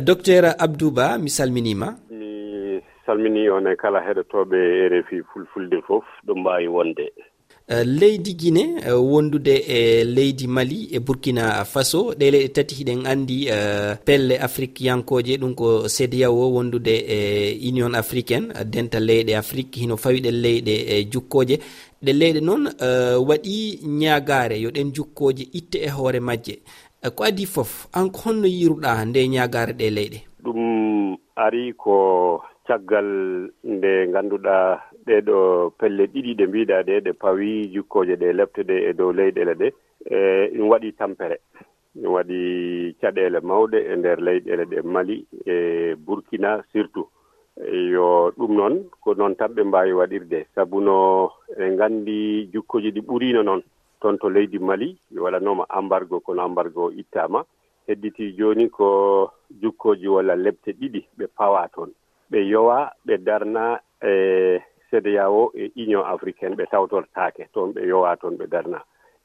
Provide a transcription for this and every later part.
docteur abdouba mi salminima. Mi salmini on e kala heɗotoɓe rfi fulfulde foof ɗo mbawi wonde. Eh, leydi guine eh, wondude e leydi mali e burkina faso. Ɗe leyɗe tati hiɗen andi uh, eh, pelle afrique yankoje ɗum ko cdao wondude e union africaine denta leyɗe afrique. Hino fawi ɗen leyɗe e jukkoje. Ɗe leyɗe noon waɗi ñagare yo ɗen jukkoje itte e hoore majje. E ko adi fof ko honno yiruɗa nde ñagare ɗe leyɗe? Ɗum ari ko caggal nde ngannduɗa ɗeɗo pelle ɗiɗi ɗe mbiɗa ɗe ɗe pawi jukkoje ɗe lefte ɗe e dow leyɗele ɗe. E ɗum waɗi tampere ɗum waɗi caɗele mawɗe e nder leyɗele ɗe mali e burkina surtout. Yo ɗum noon ko noon tan ɓe mbawi waɗirde. Sabu no eɗen nganndi jukkoji ɗi ɓurino noon toon to leydi mali waɗanoma embargo kono embargo ittama. Hedditi joni ko jukkoji walla lebte ɗiɗi ɓe pawa toon ɓe yowa ɓe darna e cdao e union africaine ɓe tawtortaake toon ɓe yowa toon ɓe darna.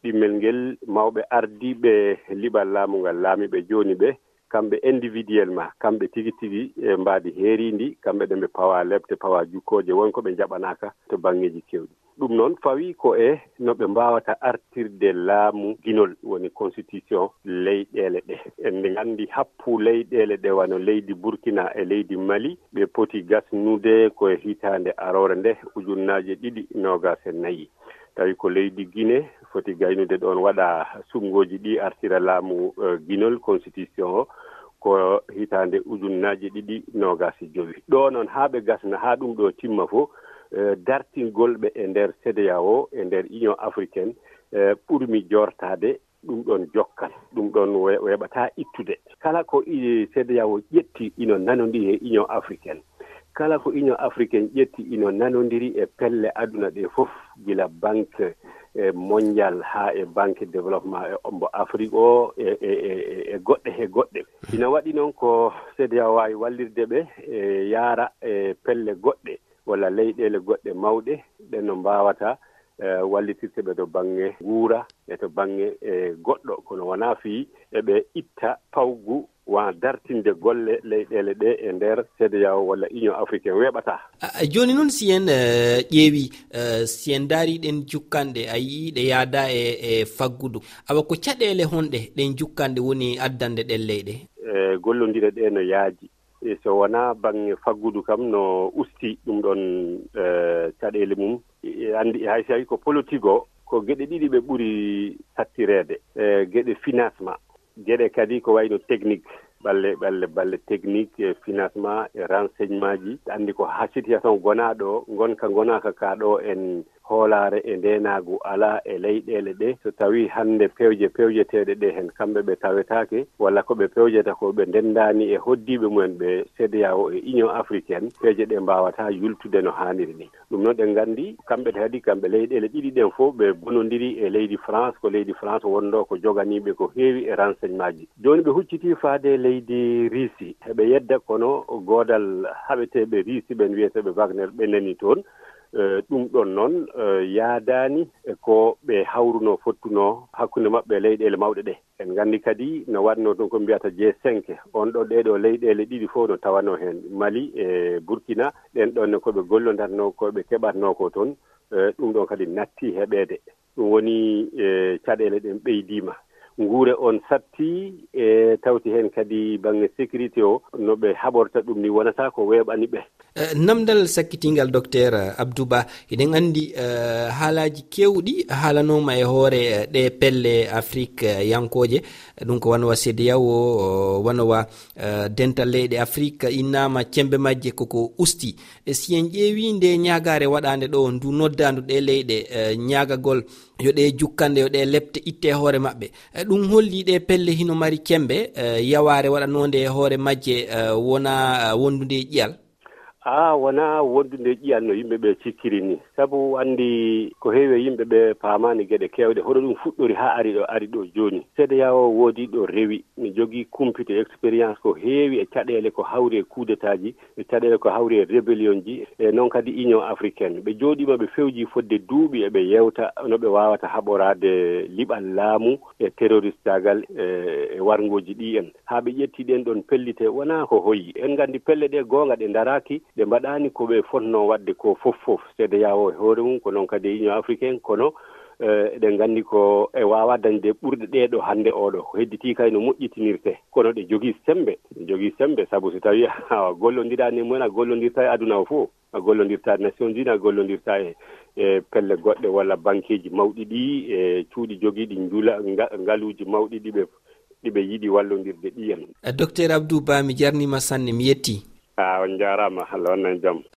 Ɗimmel ngel mawɓe ardiɓe liɓal laamu ngal laami ɓe jooni ɓe kamɓe individuel ma kamɓe tigi tigi e mbaadi heerindi kamɓe ɗe ɓe pawa lebte pawa jukkooje wonko ɓe jaɓanaaka to baŋngeeji keewɗi. ɗum noon fawi ko e no ɓe mbawata artirde laamu ginol woni constitution leyɗele ɗe. Ende nde gandi happu leyɗele ɗe wano leydi burkina e leydi mali ɓe poti gasnude koye hitande arore nde ujunnaji ɗiɗi nogas e nayyi tawi ko leydi guine foti gaynude ɗon waɗa sumgoji ɗi artira laamu e, uh, guinol constitution o ko hitande ujunnaji ɗiɗi nogasi jowi. Ɗo noon ha ɓe gasna ha ɗum ɗo timma fof E, dartingol ɓe e nder sédéya o e nder union africaine e, ɓurmi jortade ɗum ɗon jokkal ɗum ɗon weɓata ittude. Kala ko sédéya o ƴetti ino nanodiri e union africaine. Kala ko union africaine ƴetti ino nanodiri e pelle aduna ɗe fof gila banque e mondial haa e banque développement e ombo afrique o e, e goɗɗe he goɗɗe. Ina waɗi noon ko sédéya waawi wallirde ɓe e yaara e pelle goɗɗe. walla leyɗele goɗɗe mawɗe ɗen no mbawata e, wallitirte ɓe to baŋnge guura e to baŋnge e goɗɗo. Kono wona fii eɓe itta pawgu wa dartinde golle leyɗele ɗe e nder cdao walla union africain weɓata. Joni noon si en e, ƴeewi e, si en daariɗen jukkanɗe a yii ɗe yaada e e faggudu. Awa ko caɗele honɗe ɗen jukkanɗe woni addande ɗen leyɗe? E gollodire ɗe no yaaji. e so wonaa baŋnge faggudu kam no usti ɗum ɗon e, caɗeele mum. E, e, anndi hay so tawii ko politique o ko geɗe ɗiɗi ɓe ɓuri sattireede geɗe financement. Geɗe kadi ko wayno technique ɓalle ɓalle balle technique e financement e renseignement ji. Anndi ko ha situation gonaaɗo o gonka gonaaka kaa ɗo en hoolaare e ndeenaagu alaa e leyɗeele ɗe. So tawii hannde pewje pewjeteɗe ɗe heen kamɓe ɓe tawetaake walla ko ɓe pewjata ko ɓe ndenndaani e hoddiiɓe mumen ɓe cda o e union africaine peeje ɗe mbaawataa yultude no haaniri ni. Ɗum noon ɗen nganndi kamɓe kadi kamɓe leyɗeele ɗiɗi ɗen fof ɓe bonodiri e leydi france ko leydi france wonɗo ko joganiiɓe ko heewi e renseignement ji jooni ɓe huccitii faade leydi risi heɓe yedda kono goodal haɓeteeɓe risi ɓen wiyeteeɓe wagner ɓe nani toon. Eh, ɗum ɗon noon eh, yaadani ko ɓe hawruno fottuno hakkunde maɓɓe e leyɗeele mawɗe ɗe. En nganndi kadi no waɗno ɗum ko mbiyata g cinq on ɗo ɗeɗo leyɗeele ɗiɗi fof no tawano heen. Mali e Burkina ɗen ɗonne ko ɓe gollondatno ko ɓe keɓatno ko toon. Eh, ɗum ɗon kadi natti heɓeede. Ɗum woni e, caɗeele ɗen ɓeydiima. Nguure on satti e tawti heen kadi baŋnge sécurité o no ɓe haɓorta ɗum ni wonata ko weeɓani ɓe. Eh, namdal sakkitingal docteur eh, abdouba eɗen andi eh, haalaji kewɗi haalanoma e hoore ɗe pelle afrique yankoje ɗum ko wanowa sédeyaw o wanowa dental leyɗe afrique innama cembe majje koko usti. E si en ƴeewi nde ñagare waɗande ɗo ndu noddandu ɗe leyɗe ñagagol yo ɗe jukkande yo ɗe lepte itte e hoore maɓɓe. Ɗum holli ɗe pelle hino mari cembe yaware waɗanode e hoore majje wona wondude e ƴiyal. a wona wondude ƴiyan no yimɓe ɓe cikkiri ni. Sabu anndi ko heewi e yimɓe ɓe paamani geɗe keewɗe hoɗo ɗum fuɗɗori haa ari ɗo ari ɗo jooni. Seede yawo woodi ɗo rewi. Mi jogii kumpite expérience ko heewi e caɗeele ko hawri e coup d' ji e caɗeele ko hawri e rébellion ji e noon kadi union africaine. Ɓe jooɗima ɓe fewji fodde duuɓi eɓe yewta no ɓe waawata haɓoraade liɓal laamu e terroriste agal e, e wargoji ɗi en haa ɓe ƴettii ɗen ɗon pellite wonaa ko hoyi. En nganndi pelle ɗe goonga ɗe ndaraaki ɓe mbaɗaani ko ɓe fotnoo waɗde ko fof fof seeda yawo e hoore mum ko noon kadi union africaine kono eɗen nganndi ko e waawa dañde ɓurɗe ɗee ɗo hannde oɗo ko hedditii kay no moƴƴitinirtee kono ɗe jogii sembe jogii sembe sabu so tawii a gollondiraani mumen a gollonndirtaa e aduna o fof a gollonndirtaa e nations unis a gollonndirtaa e e pelle goɗɗe walla banqueji mawɗi ɗi e cuuɗi jogiiɗi njula ngaluuji mawɗi ɗi ɓe ɗi ɓe yiɗi wallondirde ɗiyen docteur abdou ba mi jarnima sanne mi yetti a on jarama. Allah wanna en jaam.